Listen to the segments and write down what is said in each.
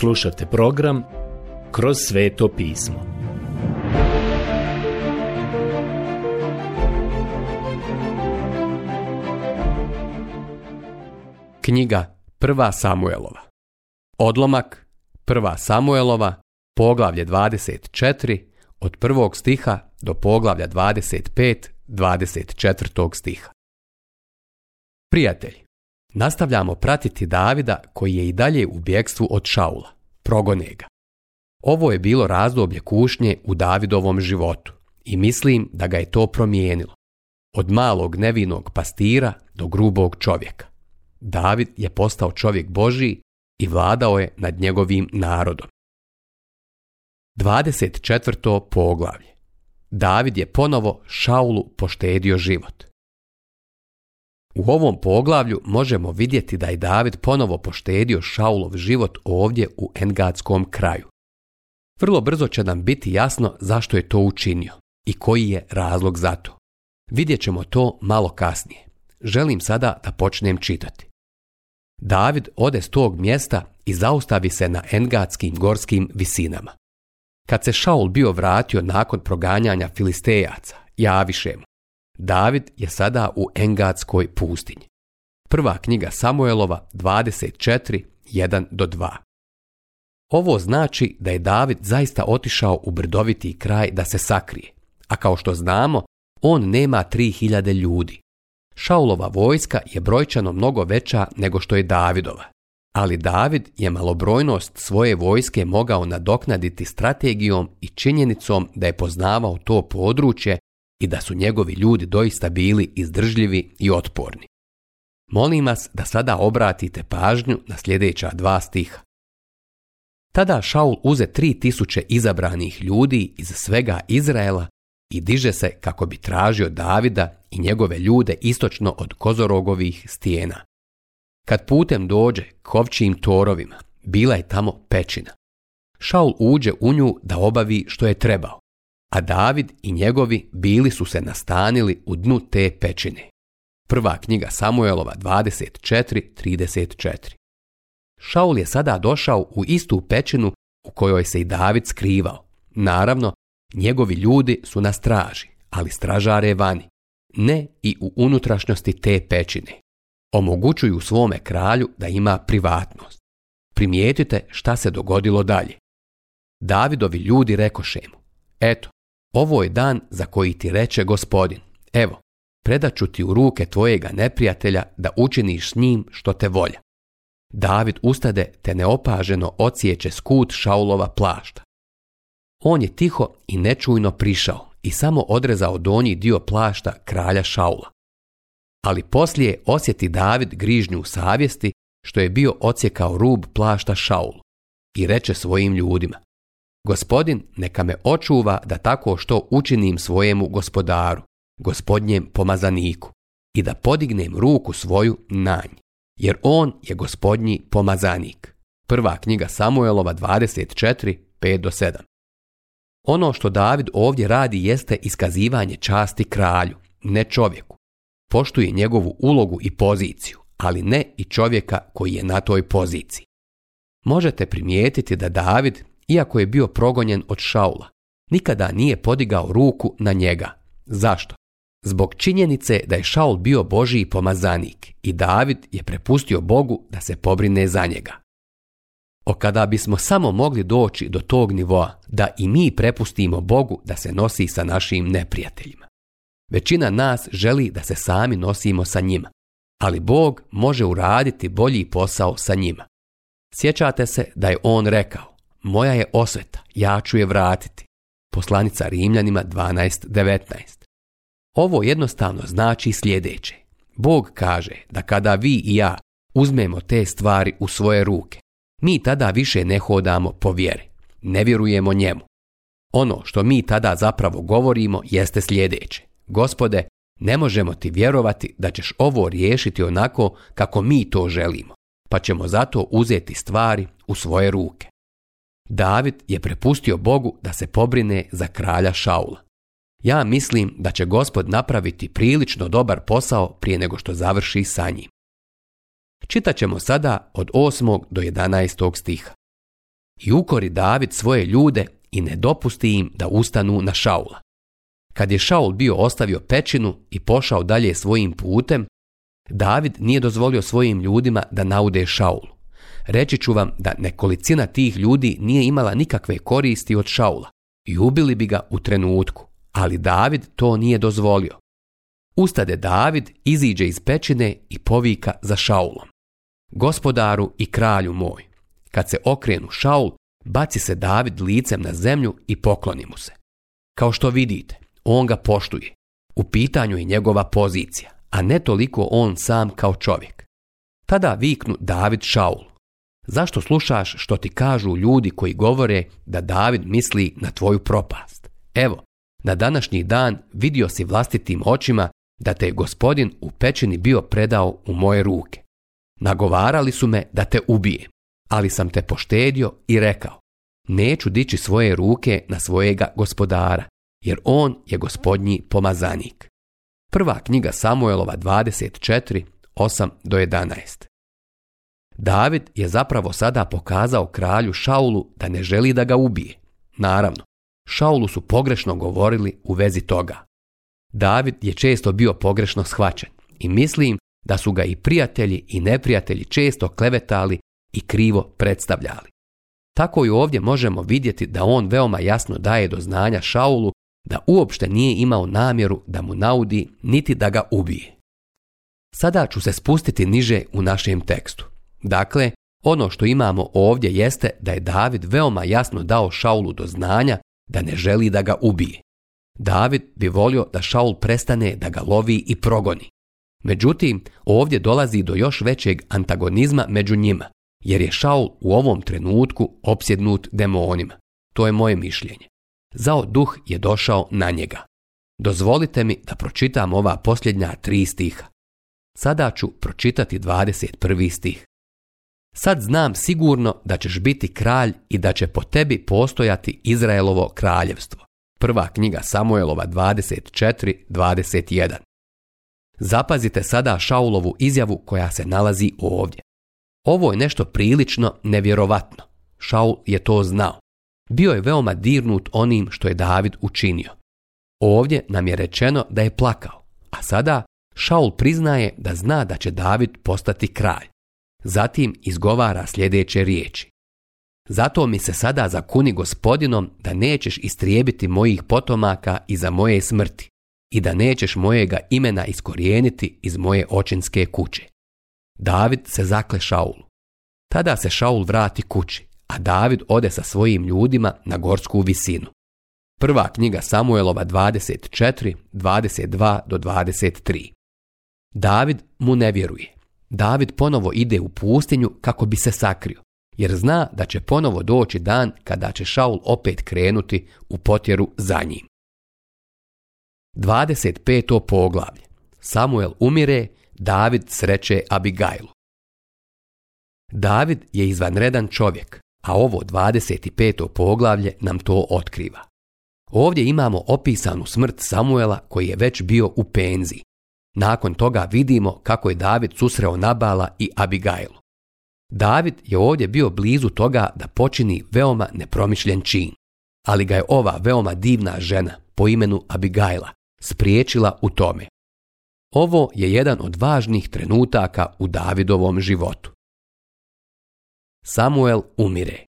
Slušate program Kroz sveto pismo. Knjiga Prva Samuelova Odlomak Prva Samuelova Poglavlje 24 od prvog stiha do poglavlja 25 24. stiha Prijatelji Nastavljamo pratiti Davida koji je i dalje u bjekstvu od Šaula, progone ga. Ovo je bilo razdoblje kušnje u Davidovom životu i mislim da ga je to promijenilo. Od malog nevinog pastira do grubog čovjeka. David je postao čovjek Božiji i vladao je nad njegovim narodom. 24. poglavlje David je ponovo Šaulu poštedio život. U ovom poglavlju možemo vidjeti da je David ponovo poštedio Šaulov život ovdje u Engadskom kraju. Vrlo brzo će nam biti jasno zašto je to učinio i koji je razlog za to. Vidjet ćemo to malo kasnije. Želim sada da počnem čitati. David ode s tog mjesta i zaustavi se na Engadskim gorskim visinama. Kad se Šaul bio vratio nakon proganjanja filistejaca, javiše mu. David je sada u Engadskoj pustinji. Prva knjiga Samuelova 24, do 2. Ovo znači da je David zaista otišao u brdoviti kraj da se sakrije, a kao što znamo, on nema 3000 ljudi. Šaulova vojska je brojčano mnogo veća nego što je Davidova. Ali David je malobrojnost svoje vojske mogao nadoknaditi strategijom i činjenicom da je poznavao to područje i da su njegovi ljudi doista bili izdržljivi i otporni. Molim vas da sada obratite pažnju na sljedeća dva stiha. Tada Šaul uze tri tisuće izabranih ljudi iz svega Izraela i diže se kako bi tražio Davida i njegove ljude istočno od kozorogovih stijena. Kad putem dođe kovčijim torovima, bila je tamo pećina. Šaul uđe u nju da obavi što je trebao a David i njegovi bili su se nastanili u dnu te pećine. Prva knjiga Samuelova 24.34 Šaul je sada došao u istu pećinu u kojoj se i David skrivao. Naravno, njegovi ljudi su na straži, ali stražare vani, ne i u unutrašnjosti te pećine. Omogućuju svome kralju da ima privatnost. Primijetite šta se dogodilo dalje. Davidovi ljudi rekoše mu, eto, ovo je dan za koji ti reče gospodin, evo, predaću ti u ruke tvojega neprijatelja da učiniš s njim što te volja. David ustade te neopaženo ocijeće skut Šaulova plašta. On je tiho i nečujno prišao i samo odrezao donji dio plašta kralja Šaula. Ali poslije osjeti David grižnju u savjesti što je bio ocijekao rub plašta Šaulu i reče svojim ljudima Gospodin neka me očuva da tako što učinim svojemu gospodaru, gospodnjem pomazaniku, i da podignem ruku svoju na nj, jer on je gospodnji pomazanik. Prva knjiga Samuelova 24, 5 do 7. Ono što David ovdje radi jeste iskazivanje časti kralju, ne čovjeku. Poštuje njegovu ulogu i poziciju, ali ne i čovjeka koji je na toj poziciji. Možete primijetiti da David iako je bio progonjen od Šaula, nikada nije podigao ruku na njega. Zašto? Zbog činjenice da je Šaul bio Božiji pomazanik i David je prepustio Bogu da se pobrine za njega. O kada bismo samo mogli doći do tog nivoa da i mi prepustimo Bogu da se nosi sa našim neprijateljima. Većina nas želi da se sami nosimo sa njima, ali Bog može uraditi bolji posao sa njima. Sjećate se da je on rekao, moja je osveta, ja ću je vratiti. Poslanica Rimljanima 12.19. Ovo jednostavno znači sljedeće. Bog kaže da kada vi i ja uzmemo te stvari u svoje ruke, mi tada više ne hodamo po vjeri, ne vjerujemo njemu. Ono što mi tada zapravo govorimo jeste sljedeće. Gospode, ne možemo ti vjerovati da ćeš ovo riješiti onako kako mi to želimo, pa ćemo zato uzeti stvari u svoje ruke. David je prepustio Bogu da se pobrine za kralja Šaula. Ja mislim da će gospod napraviti prilično dobar posao prije nego što završi sa njim. Čitat ćemo sada od 8. do 11. stiha. I ukori David svoje ljude i ne dopusti im da ustanu na Šaula. Kad je Šaul bio ostavio pećinu i pošao dalje svojim putem, David nije dozvolio svojim ljudima da naude Šaulu. Reći ću vam da nekolicina tih ljudi nije imala nikakve koristi od Šaula i ubili bi ga u trenutku, ali David to nije dozvolio. Ustade David, iziđe iz pećine i povika za Šaulom. Gospodaru i kralju moj. Kad se okrenu Šaul, baci se David licem na zemlju i pokloni mu se. Kao što vidite, on ga poštuje. U pitanju je njegova pozicija, a ne toliko on sam kao čovjek. Tada viknu David Šaul. Zašto slušaš što ti kažu ljudi koji govore da David misli na tvoju propast? Evo, na današnji dan vidio si vlastitim očima da te je gospodin u pećini bio predao u moje ruke. Nagovarali su me da te ubijem, ali sam te poštedio i rekao, neću dići svoje ruke na svojega gospodara, jer on je gospodnji pomazanik. Prva knjiga Samuelova 24, 8 do 11. David je zapravo sada pokazao kralju Šaulu da ne želi da ga ubije. Naravno, Šaulu su pogrešno govorili u vezi toga. David je često bio pogrešno shvaćen i mislim da su ga i prijatelji i neprijatelji često klevetali i krivo predstavljali. Tako i ovdje možemo vidjeti da on veoma jasno daje do znanja Šaulu da uopšte nije imao namjeru da mu naudi niti da ga ubije. Sada ću se spustiti niže u našem tekstu. Dakle, ono što imamo ovdje jeste da je David veoma jasno dao Šaulu do znanja da ne želi da ga ubije. David bi volio da Šaul prestane da ga lovi i progoni. Međutim, ovdje dolazi do još većeg antagonizma među njima, jer je Šaul u ovom trenutku opsjednut demonima. To je moje mišljenje. Zao duh je došao na njega. Dozvolite mi da pročitam ova posljednja tri stiha. Sada ću pročitati 21. stih. Sad znam sigurno da ćeš biti kralj i da će po tebi postojati Izraelovo kraljevstvo. Prva knjiga Samuelova 24.21 Zapazite sada Šaulovu izjavu koja se nalazi ovdje. Ovo je nešto prilično nevjerovatno. Šaul je to znao. Bio je veoma dirnut onim što je David učinio. Ovdje nam je rečeno da je plakao, a sada Šaul priznaje da zna da će David postati kralj. Zatim izgovara sljedeće riječi. Zato mi se sada zakuni gospodinom da nećeš istrijebiti mojih potomaka iza moje smrti i da nećeš mojega imena iskorijeniti iz moje očinske kuće. David se zakle Šaulu. Tada se Šaul vrati kući, a David ode sa svojim ljudima na gorsku visinu. Prva knjiga Samuelova 24, 22 do 23. David mu ne vjeruje. David ponovo ide u pustinju kako bi se sakrio, jer zna da će ponovo doći dan kada će Šaul opet krenuti u potjeru za njim. 25. poglavlje Samuel umire, David sreće Abigailu. David je izvanredan čovjek, a ovo 25. poglavlje nam to otkriva. Ovdje imamo opisanu smrt Samuela koji je već bio u penziji, nakon toga vidimo kako je David susreo Nabala i Abigailu. David je ovdje bio blizu toga da počini veoma nepromišljen čin, ali ga je ova veoma divna žena po imenu Abigaila spriječila u tome. Ovo je jedan od važnih trenutaka u Davidovom životu. Samuel umire.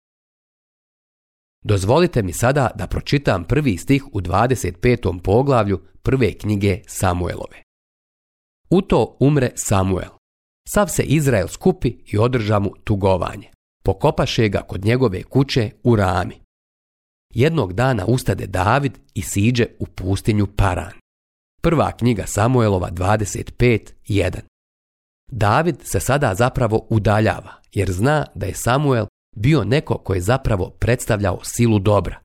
Dozvolite mi sada da pročitam prvi stih u 25. poglavlju prve knjige Samuelove. U to umre Samuel. Sav se Izrael skupi i održa mu tugovanje. Pokopaše ga kod njegove kuće u rami. Jednog dana ustade David i siđe u pustinju Paran. Prva knjiga Samuelova 25.1. David se sada zapravo udaljava, jer zna da je Samuel bio neko koji je zapravo predstavljao silu dobra,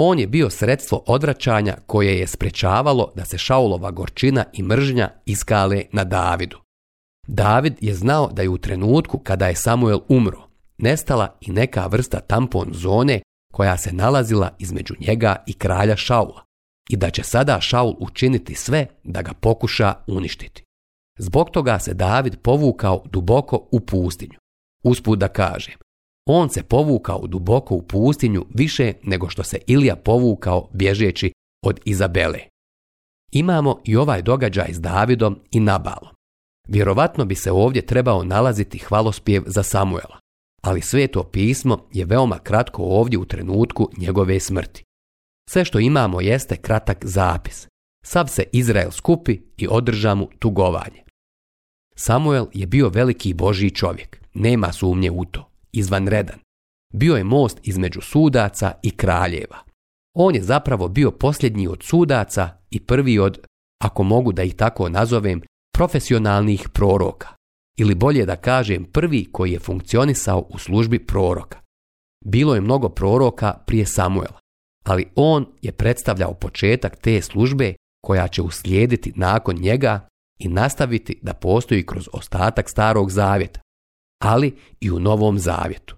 on je bio sredstvo odvraćanja koje je sprečavalo da se Šaulova gorčina i mržnja iskale na Davidu. David je znao da je u trenutku kada je Samuel umro, nestala i neka vrsta tampon zone koja se nalazila između njega i kralja Šaula i da će sada Šaul učiniti sve da ga pokuša uništiti. Zbog toga se David povukao duboko u pustinju. Usput da kažem, on se povukao duboko u pustinju više nego što se Ilija povukao bježeći od Izabele. Imamo i ovaj događaj s Davidom i Nabalom. Vjerovatno bi se ovdje trebao nalaziti hvalospjev za Samuela, ali sveto pismo je veoma kratko ovdje u trenutku njegove smrti. Sve što imamo jeste kratak zapis. Sav se Izrael skupi i održa mu tugovanje. Samuel je bio veliki božji čovjek, nema sumnje u to izvanredan. Bio je most između sudaca i kraljeva. On je zapravo bio posljednji od sudaca i prvi od, ako mogu da ih tako nazovem, profesionalnih proroka. Ili bolje da kažem prvi koji je funkcionisao u službi proroka. Bilo je mnogo proroka prije Samuela, ali on je predstavljao početak te službe koja će uslijediti nakon njega i nastaviti da postoji kroz ostatak starog zavjeta ali i u Novom Zavjetu.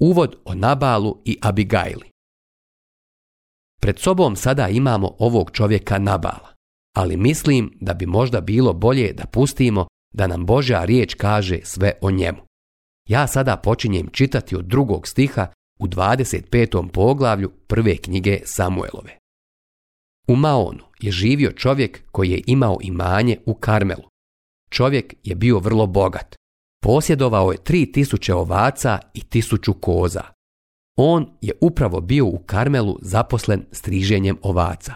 Uvod o Nabalu i Abigajli Pred sobom sada imamo ovog čovjeka Nabala, ali mislim da bi možda bilo bolje da pustimo da nam Božja riječ kaže sve o njemu. Ja sada počinjem čitati od drugog stiha u 25. poglavlju prve knjige Samuelove. U Maonu je živio čovjek koji je imao imanje u Karmelu. Čovjek je bio vrlo bogat. Posjedovao je tri tisuće ovaca i tisuću koza. On je upravo bio u Karmelu zaposlen striženjem ovaca.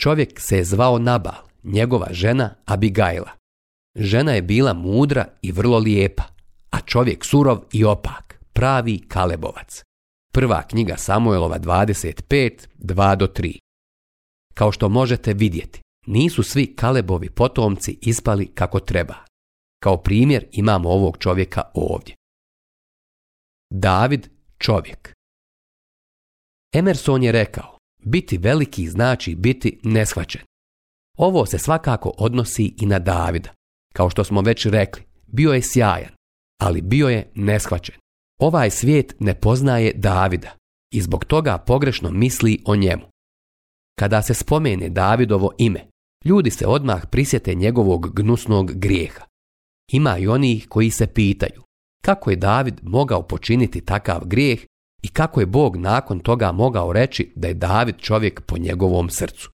Čovjek se je zvao Nabal, njegova žena Abigajla. Žena je bila mudra i vrlo lijepa, a čovjek surov i opak, pravi Kalebovac. Prva knjiga Samuelova 25, 2 do 3. Kao što možete vidjeti, nisu svi Kalebovi potomci ispali kako treba, kao primjer imamo ovog čovjeka ovdje. David čovjek. Emerson je rekao, biti veliki znači biti neshvaćen. Ovo se svakako odnosi i na Davida. Kao što smo već rekli, bio je sjajan, ali bio je neshvaćen. Ovaj svijet ne poznaje Davida i zbog toga pogrešno misli o njemu. Kada se spomene Davidovo ime, ljudi se odmah prisjete njegovog gnusnog grijeha ima i onih koji se pitaju kako je David mogao počiniti takav grijeh i kako je Bog nakon toga mogao reći da je David čovjek po njegovom srcu.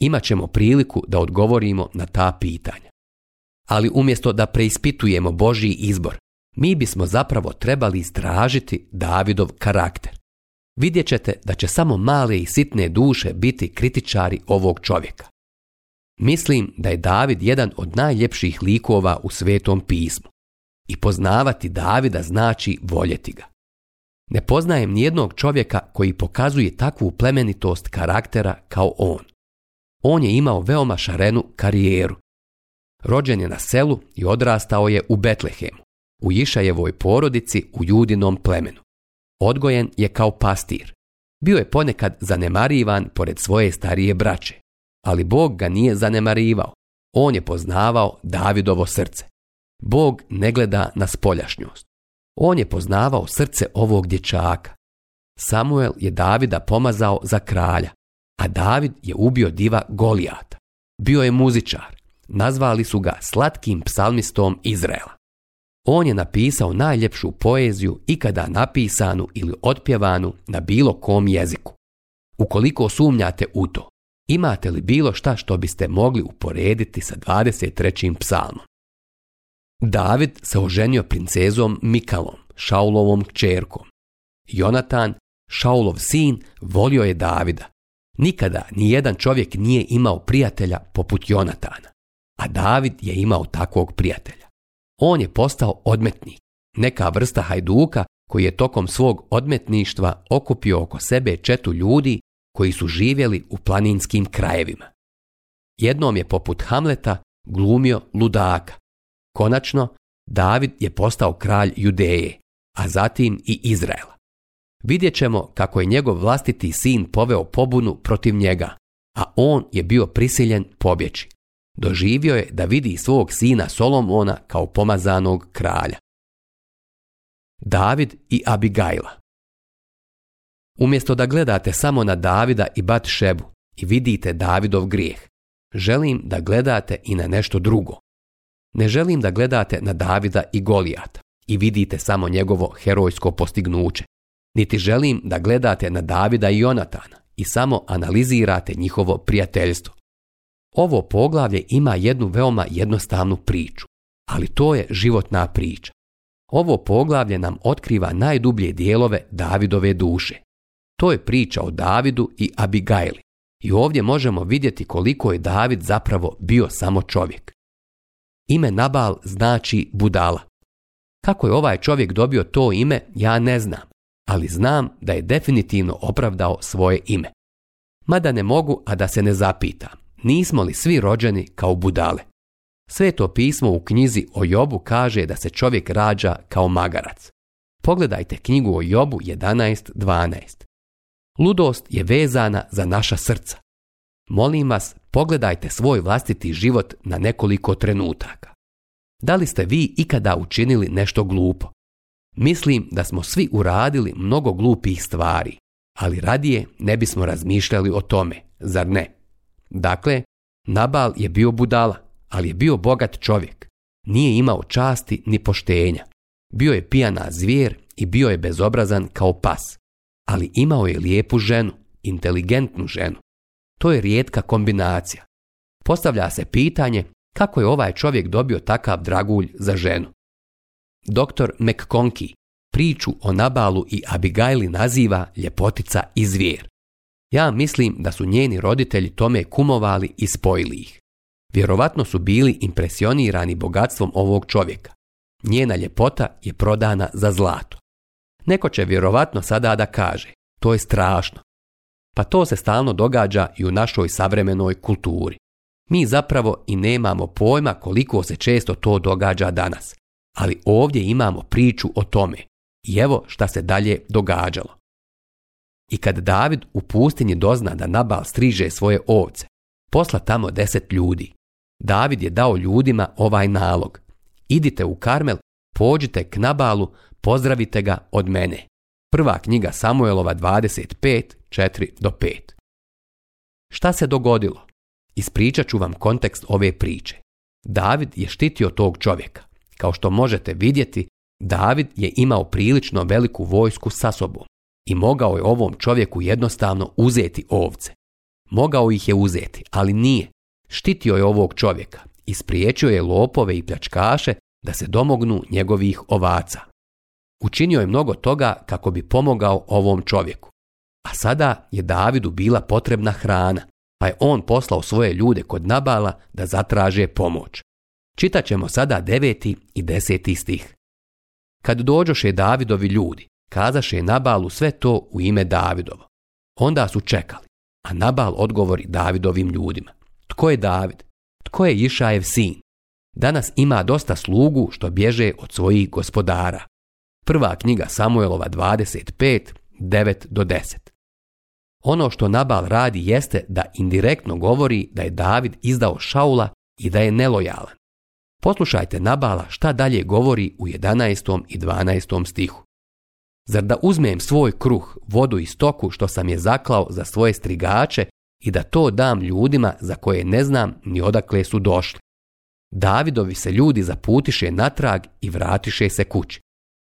Imaćemo priliku da odgovorimo na ta pitanja. Ali umjesto da preispitujemo Božji izbor, mi bismo zapravo trebali istražiti Davidov karakter. Vidjet ćete da će samo male i sitne duše biti kritičari ovog čovjeka. Mislim da je David jedan od najljepših likova u Svetom pismu. I poznavati Davida znači voljeti ga. Ne poznajem nijednog čovjeka koji pokazuje takvu plemenitost karaktera kao on. On je imao veoma šarenu karijeru. Rođen je na selu i odrastao je u Betlehemu, u Išajevoj porodici u judinom plemenu. Odgojen je kao pastir. Bio je ponekad zanemarivan pored svoje starije braće ali Bog ga nije zanemarivao. On je poznavao Davidovo srce. Bog ne gleda na spoljašnjost. On je poznavao srce ovog dječaka. Samuel je Davida pomazao za kralja, a David je ubio diva Golijata. Bio je muzičar. Nazvali su ga slatkim psalmistom Izraela. On je napisao najljepšu poeziju ikada napisanu ili otpjevanu na bilo kom jeziku. Ukoliko sumnjate u to, Imate li bilo šta što biste mogli uporediti sa 23. psalmom? David se oženio princezom Mikalom, Šaulovom kćerkom. Jonatan, Šaulov sin, volio je Davida. Nikada ni jedan čovjek nije imao prijatelja poput Jonatana, a David je imao takvog prijatelja. On je postao odmetnik, neka vrsta hajduka koji je tokom svog odmetništva okupio oko sebe četu ljudi koji su živjeli u planinskim krajevima. Jednom je poput Hamleta glumio ludaka. Konačno, David je postao kralj Judeje, a zatim i Izraela. Vidjet ćemo kako je njegov vlastiti sin poveo pobunu protiv njega, a on je bio prisiljen pobjeći. Doživio je da vidi svog sina Solomona kao pomazanog kralja. David i Abigajla Umjesto da gledate samo na Davida i Batšebu i vidite Davidov grijeh, želim da gledate i na nešto drugo. Ne želim da gledate na Davida i Golijata i vidite samo njegovo herojsko postignuće. Niti želim da gledate na Davida i Jonatana i samo analizirate njihovo prijateljstvo. Ovo poglavlje ima jednu veoma jednostavnu priču, ali to je životna priča. Ovo poglavlje nam otkriva najdublje dijelove Davidove duše. To je priča o Davidu i Abigaili I ovdje možemo vidjeti koliko je David zapravo bio samo čovjek. Ime Nabal znači budala. Kako je ovaj čovjek dobio to ime, ja ne znam, ali znam da je definitivno opravdao svoje ime. Mada ne mogu, a da se ne zapita, nismo li svi rođeni kao budale? to pismo u knjizi o Jobu kaže da se čovjek rađa kao magarac. Pogledajte knjigu o Jobu 11.12. Ludost je vezana za naša srca. Molim vas, pogledajte svoj vlastiti život na nekoliko trenutaka. Da li ste vi ikada učinili nešto glupo? Mislim da smo svi uradili mnogo glupih stvari, ali radije ne bismo razmišljali o tome, zar ne? Dakle, Nabal je bio budala, ali je bio bogat čovjek. Nije imao časti ni poštenja. Bio je pijana zvijer i bio je bezobrazan kao pas ali imao je lijepu ženu, inteligentnu ženu. To je rijetka kombinacija. Postavlja se pitanje kako je ovaj čovjek dobio takav dragulj za ženu. Dr. McConkey priču o Nabalu i Abigaili naziva ljepotica i zvijer. Ja mislim da su njeni roditelji tome kumovali i spojili ih. Vjerovatno su bili impresionirani bogatstvom ovog čovjeka. Njena ljepota je prodana za zlato. Neko će vjerovatno sada da kaže, to je strašno. Pa to se stalno događa i u našoj savremenoj kulturi. Mi zapravo i nemamo pojma koliko se često to događa danas. Ali ovdje imamo priču o tome. I evo šta se dalje događalo. I kad David u pustinji dozna da Nabal striže svoje ovce, posla tamo deset ljudi. David je dao ljudima ovaj nalog. Idite u Karmel Pođite k Nabalu, pozdravite ga od mene. Prva knjiga Samuelova 25, 4 do 5. Šta se dogodilo? Ispričat ću vam kontekst ove priče. David je štitio tog čovjeka. Kao što možete vidjeti, David je imao prilično veliku vojsku sa sobom i mogao je ovom čovjeku jednostavno uzeti ovce. Mogao ih je uzeti, ali nije. Štitio je ovog čovjeka ispriječio je lopove i pljačkaše da se domognu njegovih ovaca. Učinio je mnogo toga kako bi pomogao ovom čovjeku. A sada je Davidu bila potrebna hrana, pa je on poslao svoje ljude kod Nabala da zatraže pomoć. Čitat ćemo sada deveti i deseti stih. Kad dođoše Davidovi ljudi, kazaše Nabalu sve to u ime Davidovo. Onda su čekali, a Nabal odgovori Davidovim ljudima. Tko je David? Tko je Išajev sin? Danas ima dosta slugu što bježe od svojih gospodara. Prva knjiga Samuelova 25, 9 do 10. Ono što Nabal radi jeste da indirektno govori da je David izdao Šaula i da je nelojalan. Poslušajte Nabala šta dalje govori u 11. i 12. stihu. Zar da uzmem svoj kruh, vodu i stoku što sam je zaklao za svoje strigače i da to dam ljudima za koje ne znam ni odakle su došli? Davidovi se ljudi zaputiše natrag i vratiše se kući.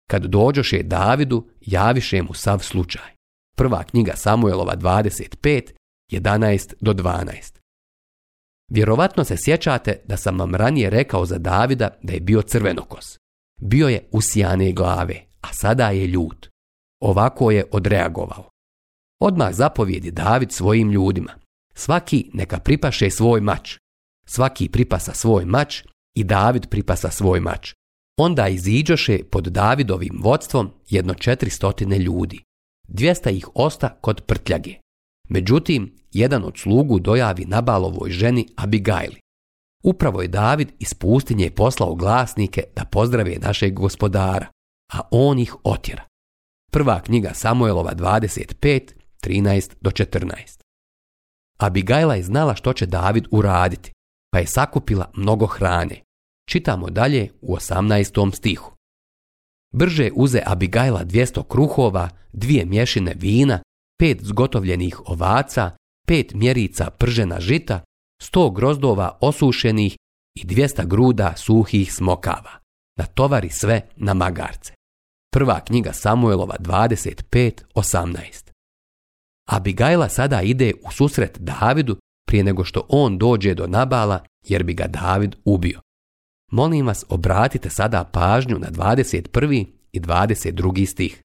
Kad dođoše Davidu, javiše mu sav slučaj. Prva knjiga Samuelova 25, 11 do 12. Vjerovatno se sjećate da sam vam ranije rekao za Davida da je bio crvenokos. Bio je usijane glave, a sada je ljut. Ovako je odreagovao. Odmah zapovjedi David svojim ljudima. Svaki neka pripaše svoj mač. Svaki pripasa svoj mač i David pripasa svoj mač. Onda iziđoše pod Davidovim vodstvom jedno četiristotine ljudi. Dvijesta ih osta kod prtljage. Međutim, jedan od slugu dojavi Nabalovoj ženi Abigajli. Upravo je David iz pustinje poslao glasnike da pozdrave našeg gospodara, a on ih otjera. Prva knjiga Samuelova 25, 13 do 14. Abigajla je znala što će David uraditi, pa je sakupila mnogo hrane. Čitamo dalje u 18. stihu. Brže uze Abigajla 200 kruhova, dvije mješine vina, pet zgotovljenih ovaca, pet mjerica pržena žita, sto grozdova osušenih i dvijesta gruda suhih smokava. Na tovari sve na magarce. Prva knjiga Samuelova 25.18. Abigajla sada ide u susret Davidu prije nego što on dođe do Nabala jer bi ga David ubio. Molim vas obratite sada pažnju na 21. i 22. stih.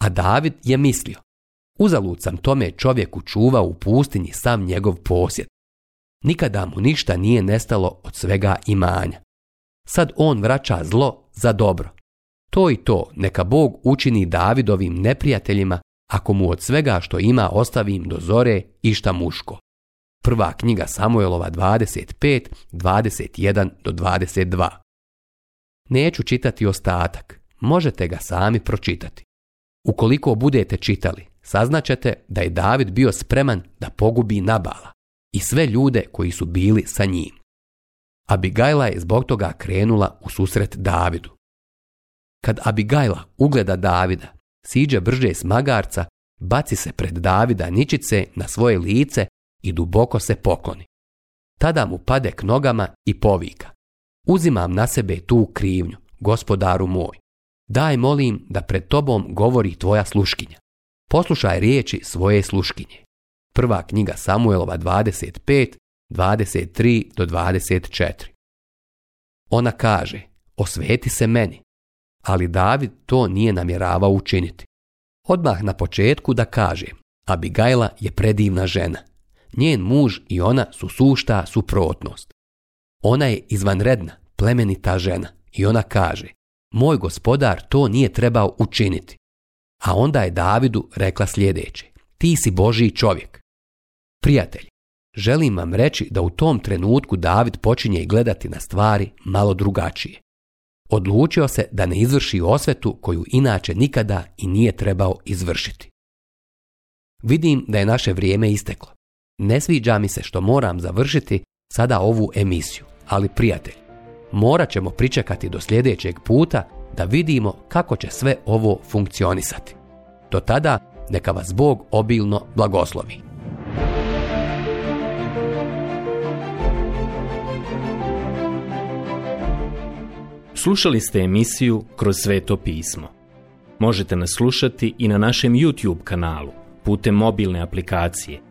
A David je mislio, uzalud sam tome čovjeku čuva u pustinji sam njegov posjed. Nikada mu ništa nije nestalo od svega imanja. Sad on vraća zlo za dobro. To i to neka Bog učini Davidovim neprijateljima ako mu od svega što ima ostavim do zore išta muško. Prva knjiga Samuelova 25, 21 do 22. Neću čitati ostatak, možete ga sami pročitati. Ukoliko budete čitali, saznaćete da je David bio spreman da pogubi Nabala i sve ljude koji su bili sa njim. Abigajla je zbog toga krenula u susret Davidu. Kad Abigajla ugleda Davida, siđe brže s magarca, baci se pred Davida ničice na svoje lice i duboko se pokloni. Tada mu pade k nogama i povika. Uzimam na sebe tu krivnju, gospodaru moj. Daj molim da pred tobom govori tvoja sluškinja. Poslušaj riječi svoje sluškinje. Prva knjiga Samuelova 25, 23 do 24. Ona kaže, osveti se meni, ali David to nije namjeravao učiniti. Odmah na početku da kaže, Abigajla je predivna žena njen muž i ona su sušta suprotnost. Ona je izvanredna, plemenita žena i ona kaže, moj gospodar to nije trebao učiniti. A onda je Davidu rekla sljedeće, ti si Božiji čovjek. Prijatelj, želim vam reći da u tom trenutku David počinje gledati na stvari malo drugačije. Odlučio se da ne izvrši osvetu koju inače nikada i nije trebao izvršiti. Vidim da je naše vrijeme isteklo. Ne sviđa mi se što moram završiti sada ovu emisiju, ali prijatelj, morat ćemo pričekati do sljedećeg puta da vidimo kako će sve ovo funkcionisati. Do tada neka vas Bog obilno blagoslovi. Slušali ste emisiju Kroz sveto pismo. Možete nas slušati i na našem YouTube kanalu putem mobilne aplikacije –